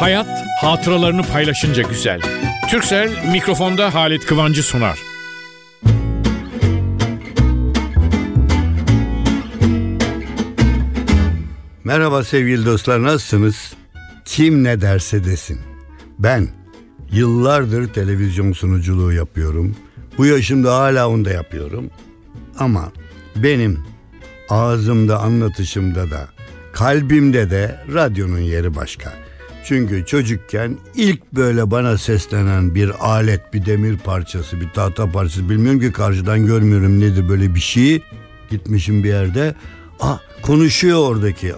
Hayat hatıralarını paylaşınca güzel. Türksel mikrofonda Halit Kıvancı sunar. Merhaba sevgili dostlar nasılsınız? Kim ne derse desin. Ben yıllardır televizyon sunuculuğu yapıyorum. Bu yaşımda hala onu da yapıyorum. Ama benim ağzımda anlatışımda da kalbimde de radyonun yeri başka. Çünkü çocukken ilk böyle bana seslenen bir alet, bir demir parçası, bir tahta parçası bilmiyorum ki karşıdan görmüyorum nedir böyle bir şey. Gitmişim bir yerde. Ah konuşuyor oradaki.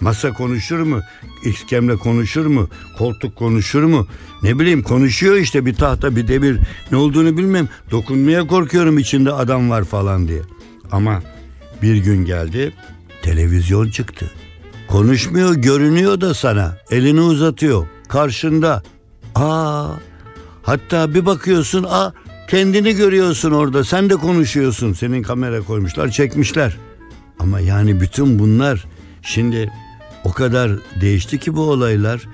Masa konuşur mu? İskemle konuşur mu? Koltuk konuşur mu? Ne bileyim konuşuyor işte bir tahta bir demir. Ne olduğunu bilmem. Dokunmaya korkuyorum içinde adam var falan diye. Ama bir gün geldi televizyon çıktı. Konuşmuyor görünüyor da sana. Elini uzatıyor. Karşında. Aa, hatta bir bakıyorsun aa kendini görüyorsun orada. Sen de konuşuyorsun. Senin kamera koymuşlar çekmişler. Ama yani bütün bunlar şimdi o kadar değişti ki bu olaylar.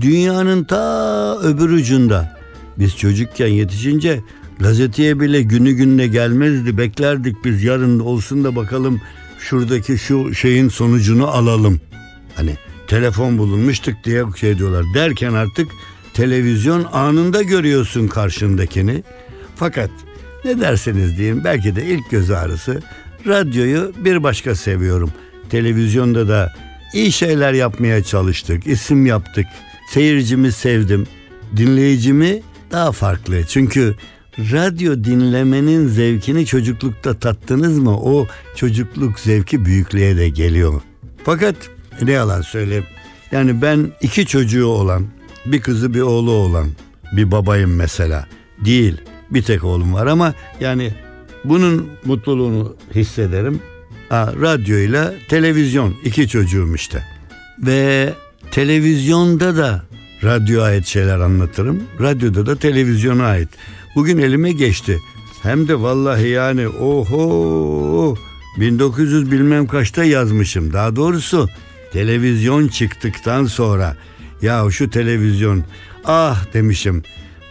Dünyanın ta öbür ucunda. Biz çocukken yetişince gazeteye bile günü gününe gelmezdi. Beklerdik biz yarın olsun da bakalım şuradaki şu şeyin sonucunu alalım. Hani telefon bulunmuştuk diye şey diyorlar. Derken artık televizyon anında görüyorsun karşındakini. Fakat ne derseniz deyin belki de ilk göz ağrısı radyoyu bir başka seviyorum. Televizyonda da iyi şeyler yapmaya çalıştık. isim yaptık. Seyircimi sevdim. Dinleyicimi daha farklı. Çünkü radyo dinlemenin zevkini çocuklukta tattınız mı? O çocukluk zevki büyüklüğe de geliyor. Fakat ne yalan söyleyeyim. Yani ben iki çocuğu olan, bir kızı bir oğlu olan bir babayım mesela. Değil. Bir tek oğlum var ama yani bunun mutluluğunu hissederim. Ha, radyo ile televizyon iki çocuğum işte. Ve televizyonda da radyo ait şeyler anlatırım. Radyoda da televizyona ait. Bugün elime geçti. Hem de vallahi yani oho 1900 bilmem kaçta yazmışım. Daha doğrusu televizyon çıktıktan sonra ya şu televizyon ah demişim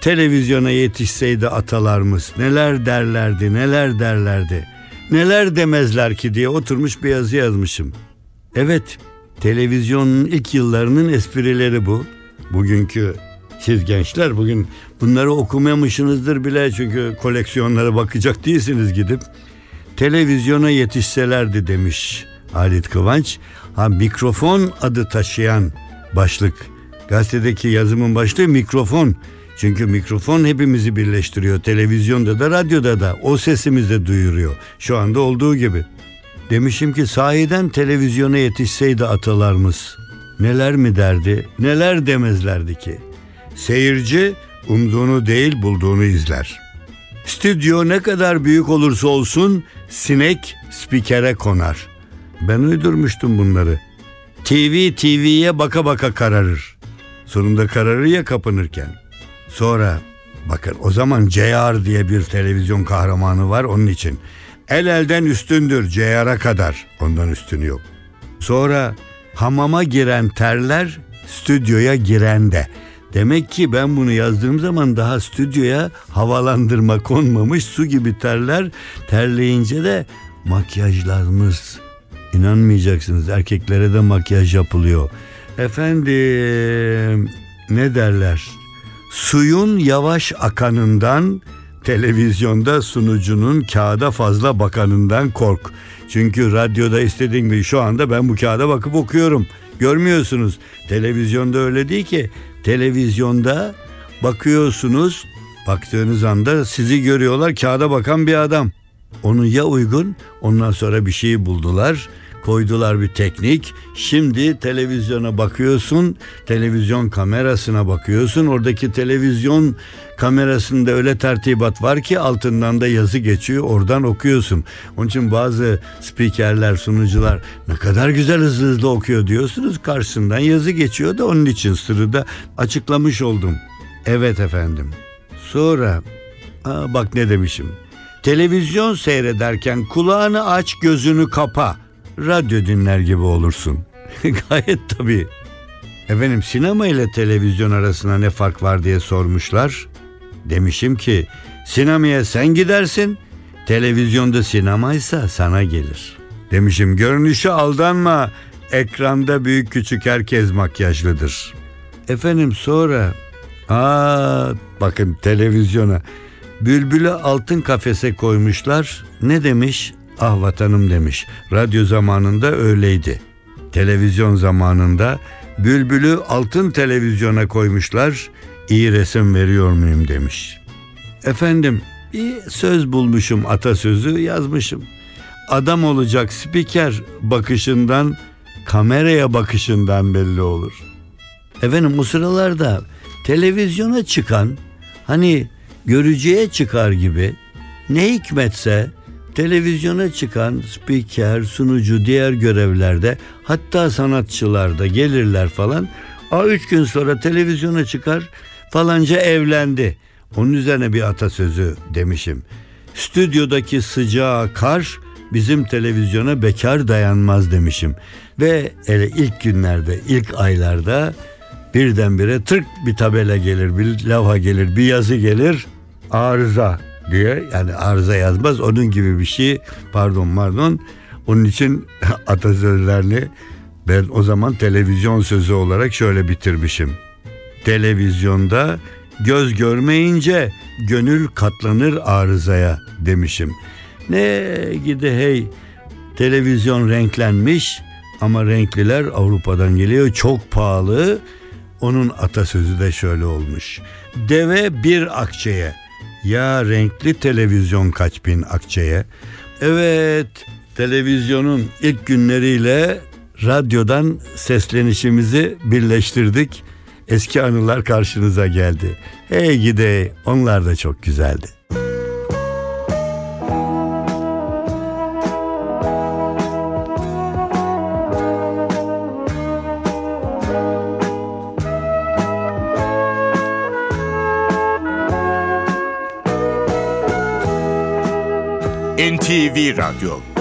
televizyona yetişseydi atalarımız neler derlerdi neler derlerdi neler demezler ki diye oturmuş bir yazı yazmışım. Evet televizyonun ilk yıllarının esprileri bu. Bugünkü siz gençler bugün bunları okumamışsınızdır bile çünkü koleksiyonlara bakacak değilsiniz gidip. Televizyona yetişselerdi demiş Halit Kıvanç. Ha mikrofon adı taşıyan başlık. Gazetedeki yazımın başlığı mikrofon. Çünkü mikrofon hepimizi birleştiriyor. Televizyonda da radyoda da o sesimizi de duyuruyor. Şu anda olduğu gibi. Demişim ki sahiden televizyona yetişseydi atalarımız neler mi derdi, neler demezlerdi ki. Seyirci umduğunu değil bulduğunu izler. Stüdyo ne kadar büyük olursa olsun sinek spikere konar. Ben uydurmuştum bunları. TV TV'ye baka baka kararır. Sonunda kararır ya kapınırken. Sonra bakın o zaman JR diye bir televizyon kahramanı var onun için. El elden üstündür JR'a kadar. Ondan üstünü yok. Sonra hamama giren terler stüdyoya giren de. Demek ki ben bunu yazdığım zaman daha stüdyoya havalandırma konmamış su gibi terler terleyince de makyajlarımız inanmayacaksınız erkeklere de makyaj yapılıyor. Efendim ne derler? Suyun yavaş akanından televizyonda sunucunun kağıda fazla bakanından kork. Çünkü radyoda istediğim gibi şu anda ben bu kağıda bakıp okuyorum. Görmüyorsunuz. Televizyonda öyle değil ki. Televizyonda bakıyorsunuz. Baktığınız anda sizi görüyorlar kağıda bakan bir adam. Onun ya uygun ondan sonra bir şey buldular koydular bir teknik. Şimdi televizyona bakıyorsun, televizyon kamerasına bakıyorsun. Oradaki televizyon kamerasında öyle tertibat var ki altından da yazı geçiyor. Oradan okuyorsun. Onun için bazı spikerler, sunucular ne kadar güzel hızlı hızlı okuyor diyorsunuz. Karşısından yazı geçiyor da onun için sırrı da açıklamış oldum. Evet efendim. Sonra aa, bak ne demişim. Televizyon seyrederken kulağını aç gözünü kapa radyo dinler gibi olursun. Gayet tabii. Efendim sinema ile televizyon arasında ne fark var diye sormuşlar. Demişim ki sinemaya sen gidersin, televizyonda sinemaysa sana gelir. Demişim görünüşü aldanma, ekranda büyük küçük herkes makyajlıdır. Efendim sonra aa bakın televizyona Bülbül'ü altın kafese koymuşlar. Ne demiş? Ah vatanım demiş. Radyo zamanında öyleydi. Televizyon zamanında Bülbül'ü altın televizyona koymuşlar. İyi resim veriyor muyum demiş. Efendim bir söz bulmuşum atasözü yazmışım. Adam olacak spiker bakışından kameraya bakışından belli olur. Efendim o sıralarda televizyona çıkan hani görücüye çıkar gibi ne hikmetse televizyona çıkan spiker, sunucu, diğer görevlerde hatta sanatçılar da gelirler falan. A üç gün sonra televizyona çıkar falanca evlendi. Onun üzerine bir atasözü demişim. Stüdyodaki sıcağa kar bizim televizyona bekar dayanmaz demişim. Ve ele ilk günlerde, ilk aylarda birdenbire tırk bir tabela gelir, bir levha gelir, bir yazı gelir. Arıza diye yani arıza yazmaz onun gibi bir şey pardon pardon onun için atasözlerini ben o zaman televizyon sözü olarak şöyle bitirmişim. Televizyonda göz görmeyince gönül katlanır arızaya demişim. Ne gidi hey televizyon renklenmiş ama renkliler Avrupa'dan geliyor çok pahalı. Onun atasözü de şöyle olmuş. Deve bir akçeye ya renkli televizyon kaç bin akçeye. Evet televizyonun ilk günleriyle radyodan seslenişimizi birleştirdik. Eski anılar karşınıza geldi. Hey gide onlar da çok güzeldi. NTV Radyo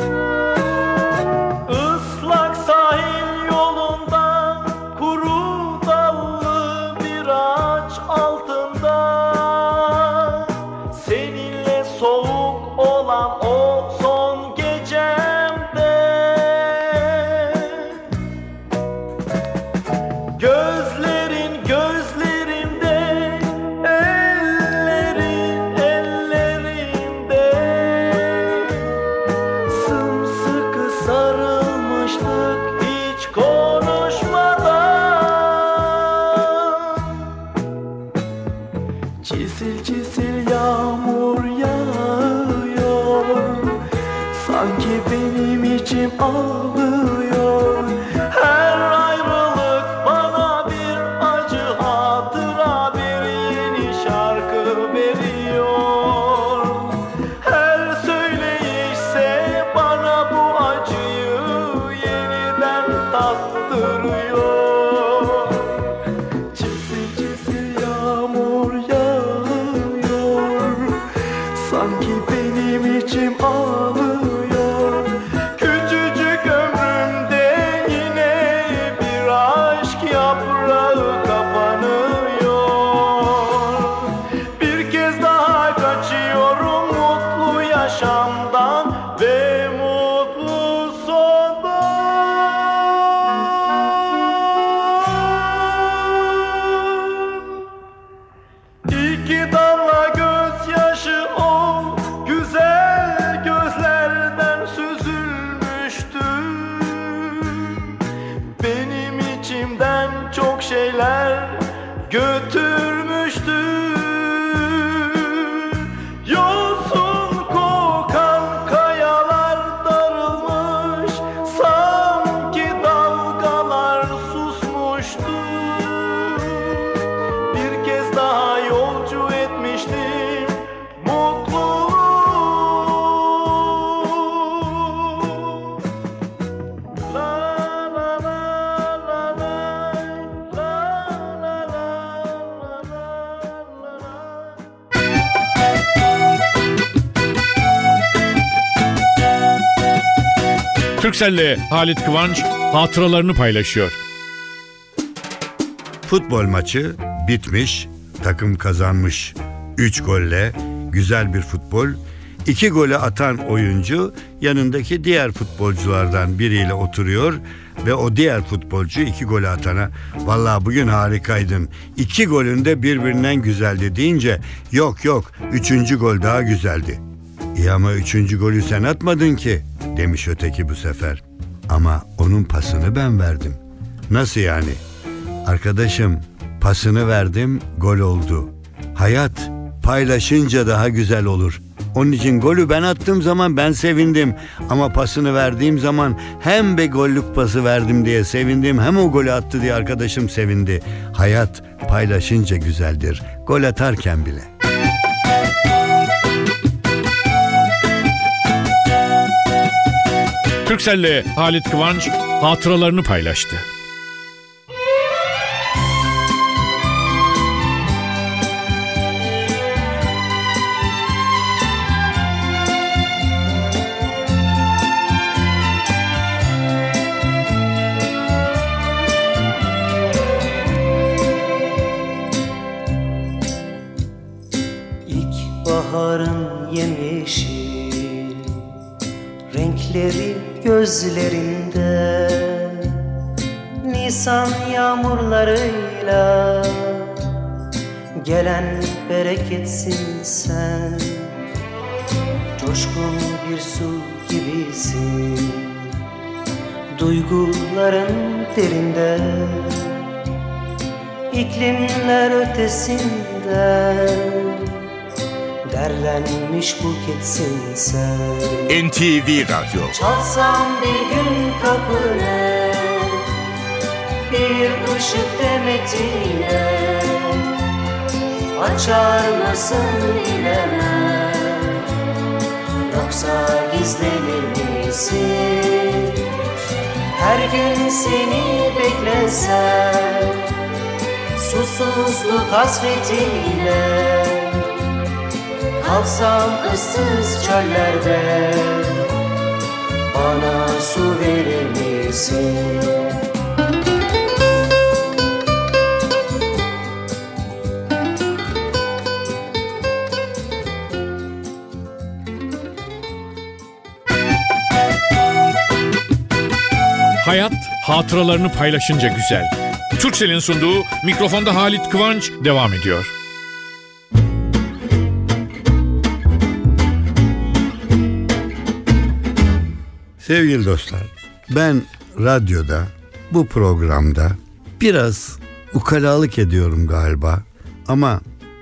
Türkcell'le Halit Kıvanç hatıralarını paylaşıyor. Futbol maçı bitmiş, takım kazanmış. 3 golle güzel bir futbol. İki golü atan oyuncu yanındaki diğer futbolculardan biriyle oturuyor ve o diğer futbolcu iki golü atana vallahi bugün harikaydın. İki golün de birbirinden güzeldi deyince yok yok üçüncü gol daha güzeldi. İyi ama üçüncü golü sen atmadın ki demiş öteki bu sefer. Ama onun pasını ben verdim. Nasıl yani? Arkadaşım pasını verdim gol oldu. Hayat paylaşınca daha güzel olur. Onun için golü ben attığım zaman ben sevindim. Ama pasını verdiğim zaman hem bir gollük pası verdim diye sevindim hem o golü attı diye arkadaşım sevindi. Hayat paylaşınca güzeldir. Gol atarken bile. Türkcell'le Halit Kıvanç hatıralarını paylaştı. Bereketsin sen. Coşkun bir su gibisin. Duyguların derinde. İklimler ötesinden. Derlenmiş buketsin sen. NTV Radyo. Çalsam bir gün kapını. Bir ışık demetiyle Açar mısın bilemem Yoksa gizlenir misin Her gün seni beklesem Susuzluk hasretiyle Kalsam ıssız çöllerde Bana su verir misin? Hayat hatıralarını paylaşınca güzel. Türkcell'in sunduğu mikrofonda Halit Kıvanç devam ediyor. Sevgili dostlar, ben radyoda bu programda biraz ukalalık ediyorum galiba. Ama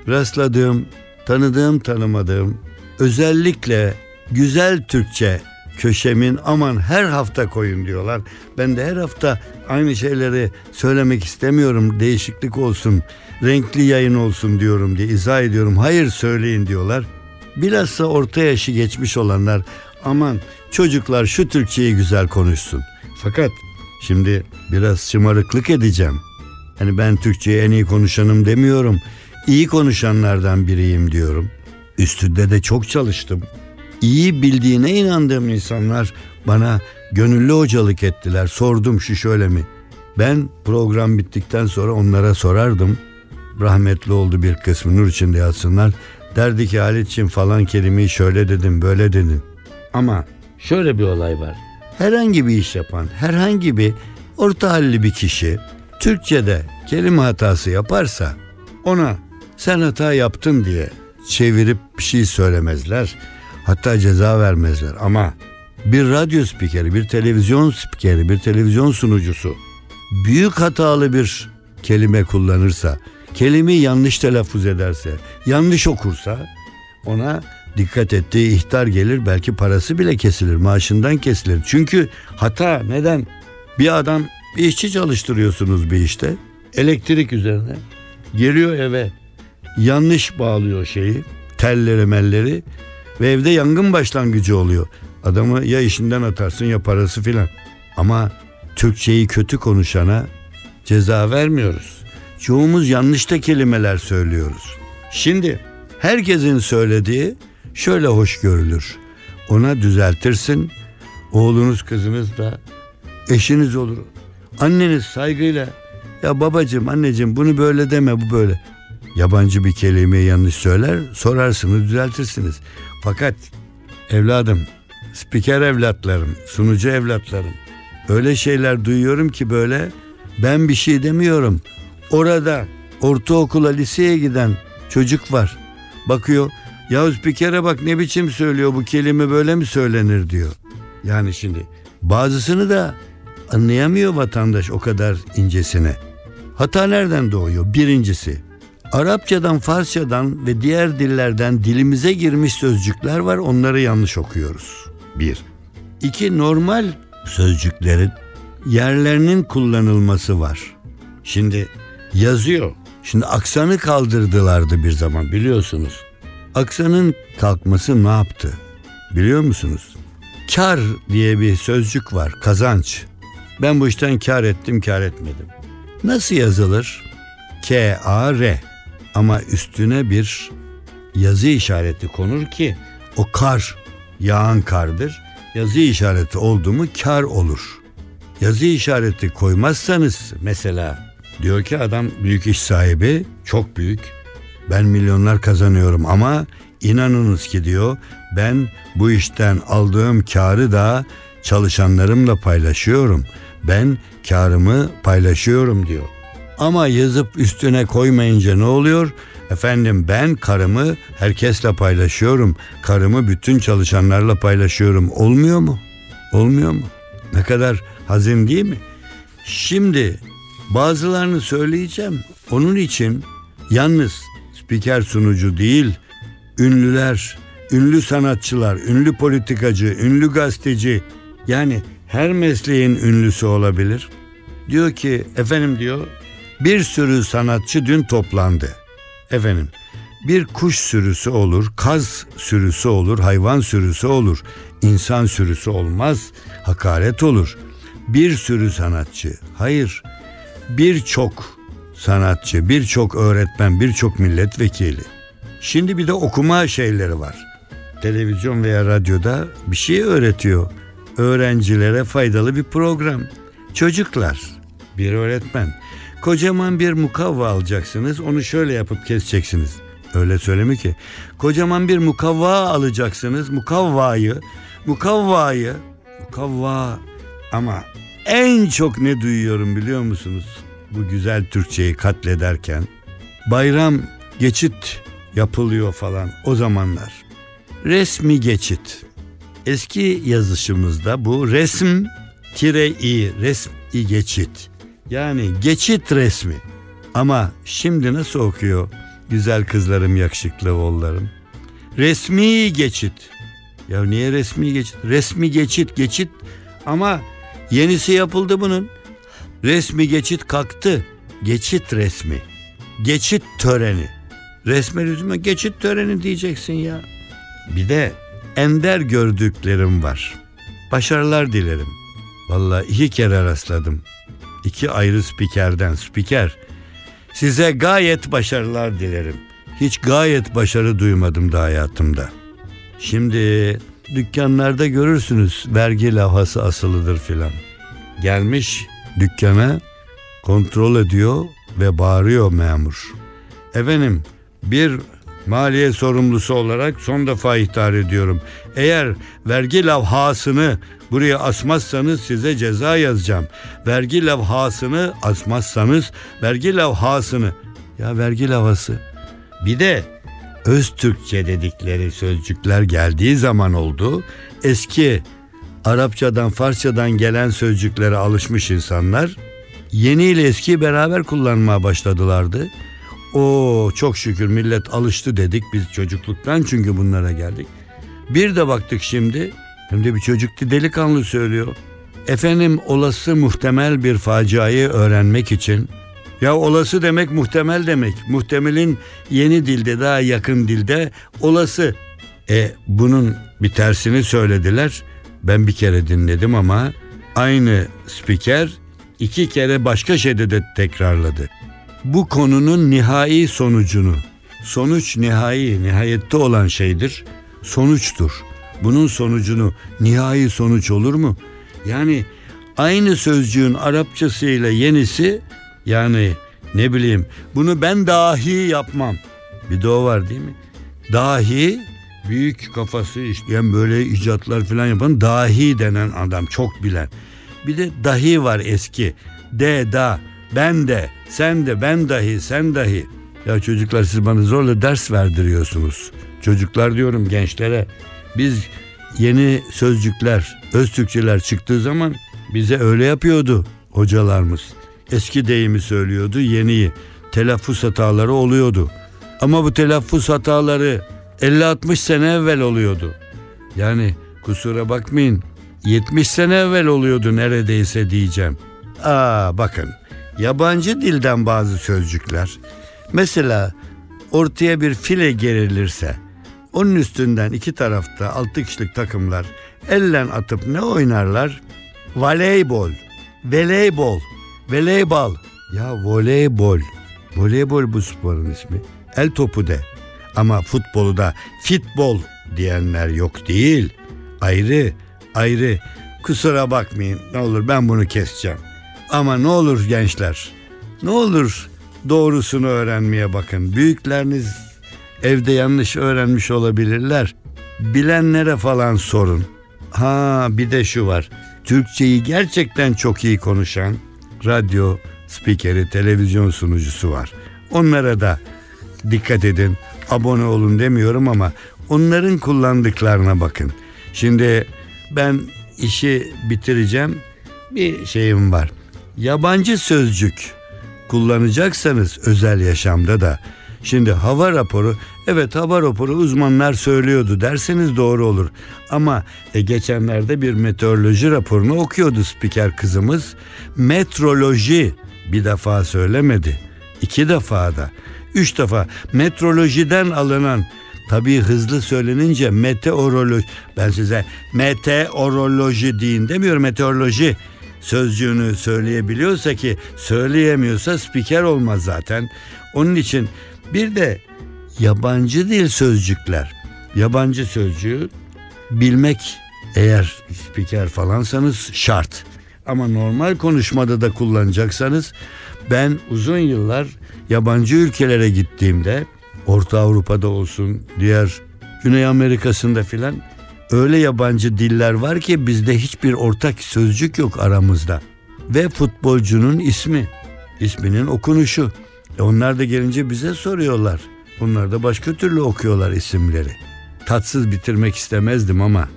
rastladığım, tanıdığım, tanımadığım özellikle güzel Türkçe köşemin aman her hafta koyun diyorlar. Ben de her hafta aynı şeyleri söylemek istemiyorum. Değişiklik olsun, renkli yayın olsun diyorum diye izah ediyorum. Hayır söyleyin diyorlar. Bilhassa orta yaşı geçmiş olanlar aman çocuklar şu Türkçeyi güzel konuşsun. Fakat şimdi biraz şımarıklık edeceğim. Hani ben Türkçeyi en iyi konuşanım demiyorum. İyi konuşanlardan biriyim diyorum. Üstünde de çok çalıştım. İyi bildiğine inandığım insanlar bana gönüllü hocalık ettiler. Sordum şu şöyle mi? Ben program bittikten sonra onlara sorardım. Rahmetli oldu bir kısmı nur içinde yatsınlar. Derdi ki Halit'ciğim falan kelimeyi şöyle dedim böyle dedim. Ama şöyle bir olay var. Herhangi bir iş yapan, herhangi bir orta halli bir kişi Türkçe'de kelime hatası yaparsa ona sen hata yaptın diye çevirip bir şey söylemezler. Hatta ceza vermezler ama bir radyo spikeri, bir televizyon spikeri, bir televizyon sunucusu büyük hatalı bir kelime kullanırsa, kelimeyi yanlış telaffuz ederse, yanlış okursa ona dikkat ettiği ihtar gelir belki parası bile kesilir maaşından kesilir. Çünkü hata neden? Bir adam bir işçi çalıştırıyorsunuz bir işte elektrik üzerine geliyor eve yanlış bağlıyor şeyi telleri melleri ve evde yangın başlangıcı oluyor. Adamı ya işinden atarsın ya parası filan. Ama Türkçeyi kötü konuşana ceza vermiyoruz. Çoğumuz yanlış da kelimeler söylüyoruz. Şimdi herkesin söylediği şöyle hoş görülür. Ona düzeltirsin. Oğlunuz kızınız da eşiniz olur. Anneniz saygıyla Ya babacığım anneciğim bunu böyle deme bu böyle. Yabancı bir kelimeyi yanlış söyler sorarsınız düzeltirsiniz. Fakat evladım spiker evlatlarım sunucu evlatlarım öyle şeyler duyuyorum ki böyle ben bir şey demiyorum. Orada ortaokula liseye giden çocuk var. Bakıyor ya spikere bak ne biçim söylüyor bu kelime böyle mi söylenir diyor. Yani şimdi bazısını da anlayamıyor vatandaş o kadar incesine. Hata nereden doğuyor? Birincisi Arapçadan, Farsçadan ve diğer dillerden dilimize girmiş sözcükler var onları yanlış okuyoruz. Bir. İki normal sözcüklerin yerlerinin kullanılması var. Şimdi yazıyor. Şimdi aksanı kaldırdılardı bir zaman biliyorsunuz. Aksanın kalkması ne yaptı? Biliyor musunuz? Kar diye bir sözcük var. Kazanç. Ben bu işten kar ettim, kar etmedim. Nasıl yazılır? K-A-R. Ama üstüne bir yazı işareti konur ki o kar yağan kardır. Yazı işareti oldu mu kar olur. Yazı işareti koymazsanız mesela diyor ki adam büyük iş sahibi çok büyük. Ben milyonlar kazanıyorum ama inanınız ki diyor ben bu işten aldığım karı da çalışanlarımla paylaşıyorum. Ben karımı paylaşıyorum diyor. Ama yazıp üstüne koymayınca ne oluyor? Efendim ben karımı herkesle paylaşıyorum. Karımı bütün çalışanlarla paylaşıyorum. Olmuyor mu? Olmuyor mu? Ne kadar hazin değil mi? Şimdi bazılarını söyleyeceğim. Onun için yalnız spiker sunucu değil, ünlüler, ünlü sanatçılar, ünlü politikacı, ünlü gazeteci yani her mesleğin ünlüsü olabilir. Diyor ki efendim diyor bir sürü sanatçı dün toplandı. Efendim bir kuş sürüsü olur, kaz sürüsü olur, hayvan sürüsü olur. İnsan sürüsü olmaz, hakaret olur. Bir sürü sanatçı. Hayır. Birçok sanatçı, birçok öğretmen, birçok milletvekili. Şimdi bir de okuma şeyleri var. Televizyon veya radyoda bir şey öğretiyor. Öğrencilere faydalı bir program. Çocuklar, bir öğretmen. Kocaman bir mukavva alacaksınız. Onu şöyle yapıp keseceksiniz. Öyle söylemi ki. Kocaman bir mukavva alacaksınız. Mukavvayı, mukavvayı, mukavva ama en çok ne duyuyorum biliyor musunuz? Bu güzel Türkçeyi katlederken. Bayram geçit yapılıyor falan o zamanlar. Resmi geçit. Eski yazışımızda bu resm tire i resmi geçit. Yani geçit resmi. Ama şimdi nasıl okuyor güzel kızlarım yakışıklı oğullarım? Resmi geçit. Ya niye resmi geçit? Resmi geçit geçit ama yenisi yapıldı bunun. Resmi geçit kalktı. Geçit resmi. Geçit töreni. Resme lüzuma geçit töreni diyeceksin ya. Bir de ender gördüklerim var. Başarılar dilerim. Vallahi iki kere rastladım. İki ayrı spikerden. Spiker, size gayet başarılar dilerim. Hiç gayet başarı duymadım da hayatımda. Şimdi dükkanlarda görürsünüz vergi levhası asılıdır filan. Gelmiş dükkana kontrol ediyor ve bağırıyor memur. Efendim bir maliye sorumlusu olarak son defa ihtar ediyorum. Eğer vergi levhasını buraya asmazsanız size ceza yazacağım. Vergi levhasını asmazsanız vergi levhasını ya vergi levhası. Bir de öz Türkçe dedikleri sözcükler geldiği zaman oldu. Eski Arapçadan, Farsçadan gelen sözcüklere alışmış insanlar yeni ile eski beraber kullanmaya başladılardı. O çok şükür millet alıştı dedik biz çocukluktan çünkü bunlara geldik. Bir de baktık şimdi hem de bir çocuktu delikanlı söylüyor. Efendim olası muhtemel bir faciayı öğrenmek için ya olası demek muhtemel demek. Muhtemelin yeni dilde daha yakın dilde olası. E bunun bir tersini söylediler. Ben bir kere dinledim ama aynı spiker iki kere başka şeyde de tekrarladı. Bu konunun nihai sonucunu, sonuç nihai, nihayette olan şeydir, sonuçtur. Bunun sonucunu nihai sonuç olur mu? Yani aynı sözcüğün Arapçası ile yenisi Yani ne bileyim bunu ben dahi yapmam. Bir de o var değil mi? Dahi büyük kafası işleyen böyle icatlar falan yapan dahi denen adam çok bilen. Bir de dahi var eski. De da ben de sen de ben dahi sen dahi. Ya çocuklar siz bana zorla ders verdiriyorsunuz. Çocuklar diyorum gençlere. Biz yeni sözcükler, öz Türkçeler çıktığı zaman bize öyle yapıyordu hocalarımız. Eski deyimi söylüyordu, yeniyi. Telaffuz hataları oluyordu. Ama bu telaffuz hataları 50-60 sene evvel oluyordu. Yani kusura bakmayın 70 sene evvel oluyordu neredeyse diyeceğim. Aa bakın yabancı dilden bazı sözcükler. Mesela ortaya bir file gerilirse onun üstünden iki tarafta altı kişilik takımlar ellen atıp ne oynarlar? Voleybol, voleybol, voleybol. Ya voleybol, voleybol bu sporun ismi. El topu de. Ama futbolu da futbol diyenler yok değil. Ayrı, ayrı. Kusura bakmayın ne olur ben bunu keseceğim. Ama ne olur gençler, ne olur doğrusunu öğrenmeye bakın. Büyükleriniz evde yanlış öğrenmiş olabilirler. Bilenlere falan sorun. Ha bir de şu var. Türkçeyi gerçekten çok iyi konuşan radyo spikeri, televizyon sunucusu var. Onlara da dikkat edin. Abone olun demiyorum ama onların kullandıklarına bakın. Şimdi ben işi bitireceğim. Bir şeyim var. Yabancı sözcük kullanacaksanız özel yaşamda da Şimdi hava raporu evet hava raporu uzmanlar söylüyordu derseniz doğru olur. Ama e, geçenlerde bir meteoroloji raporunu okuyordu spiker kızımız. Metroloji bir defa söylemedi. iki defa da. Üç defa metrolojiden alınan Tabii hızlı söylenince meteoroloji ben size meteoroloji deyin demiyorum meteoroloji sözcüğünü söyleyebiliyorsa ki söyleyemiyorsa spiker olmaz zaten. Onun için bir de yabancı dil sözcükler. Yabancı sözcüğü bilmek eğer spiker falansanız şart. Ama normal konuşmada da kullanacaksanız ben uzun yıllar yabancı ülkelere gittiğimde Orta Avrupa'da olsun diğer Güney Amerika'sında filan öyle yabancı diller var ki bizde hiçbir ortak sözcük yok aramızda. Ve futbolcunun ismi, isminin okunuşu. E onlar da gelince bize soruyorlar. Onlar da başka türlü okuyorlar isimleri. Tatsız bitirmek istemezdim ama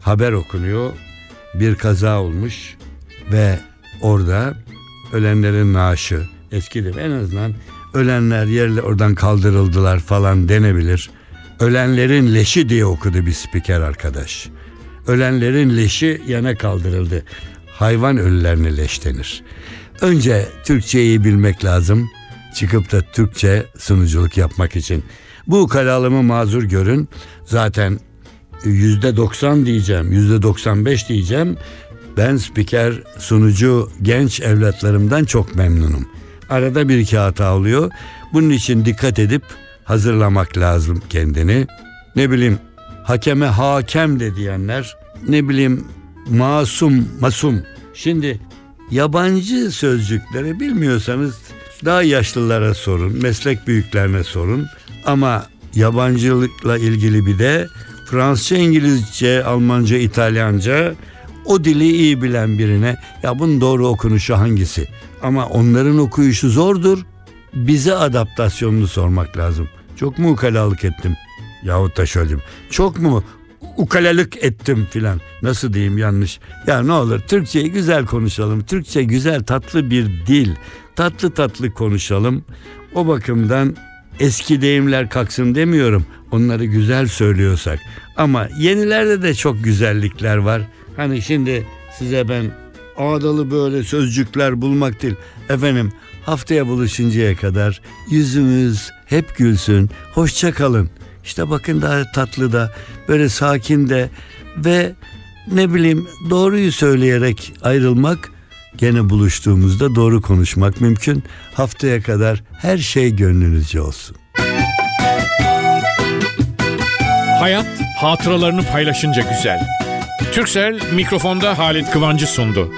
haber okunuyor. Bir kaza olmuş ve orada ölenlerin naaşı eskidir. En azından ölenler yerle oradan kaldırıldılar falan denebilir. Ölenlerin leşi diye okudu bir spiker arkadaş. Ölenlerin leşi yana kaldırıldı. Hayvan ölülerine leş denir. Önce Türkçeyi bilmek lazım çıkıp da Türkçe sunuculuk yapmak için. Bu kalalımı mazur görün. Zaten yüzde doksan diyeceğim, yüzde doksan beş diyeceğim. Ben spiker, sunucu, genç evlatlarımdan çok memnunum. Arada bir iki hata oluyor. Bunun için dikkat edip hazırlamak lazım kendini. Ne bileyim hakeme hakem de diyenler, ne bileyim masum, masum. Şimdi yabancı sözcükleri bilmiyorsanız daha yaşlılara sorun, meslek büyüklerine sorun. Ama yabancılıkla ilgili bir de Fransızca, İngilizce, Almanca, İtalyanca o dili iyi bilen birine ya bunun doğru okunuşu hangisi? Ama onların okuyuşu zordur. Bize adaptasyonunu sormak lazım. Çok mu ukalalık ettim? Yahut da şöyle diyeyim. Çok mu ukalalık ettim filan. Nasıl diyeyim yanlış? Ya ne olur Türkçeyi güzel konuşalım. Türkçe güzel tatlı bir dil. Tatlı tatlı konuşalım. O bakımdan eski deyimler kalksın demiyorum. Onları güzel söylüyorsak. Ama yenilerde de çok güzellikler var. Hani şimdi size ben ağdalı böyle sözcükler bulmak değil. Efendim haftaya buluşuncaya kadar yüzümüz hep gülsün. Hoşça kalın. İşte bakın daha tatlı da böyle sakin de ve ne bileyim doğruyu söyleyerek ayrılmak gene buluştuğumuzda doğru konuşmak mümkün. Haftaya kadar her şey gönlünüzce olsun. Hayat hatıralarını paylaşınca güzel. Türksel mikrofonda Halit Kıvancı sundu.